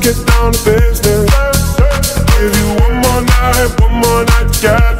Get down to business. Give you one more night, one more night this.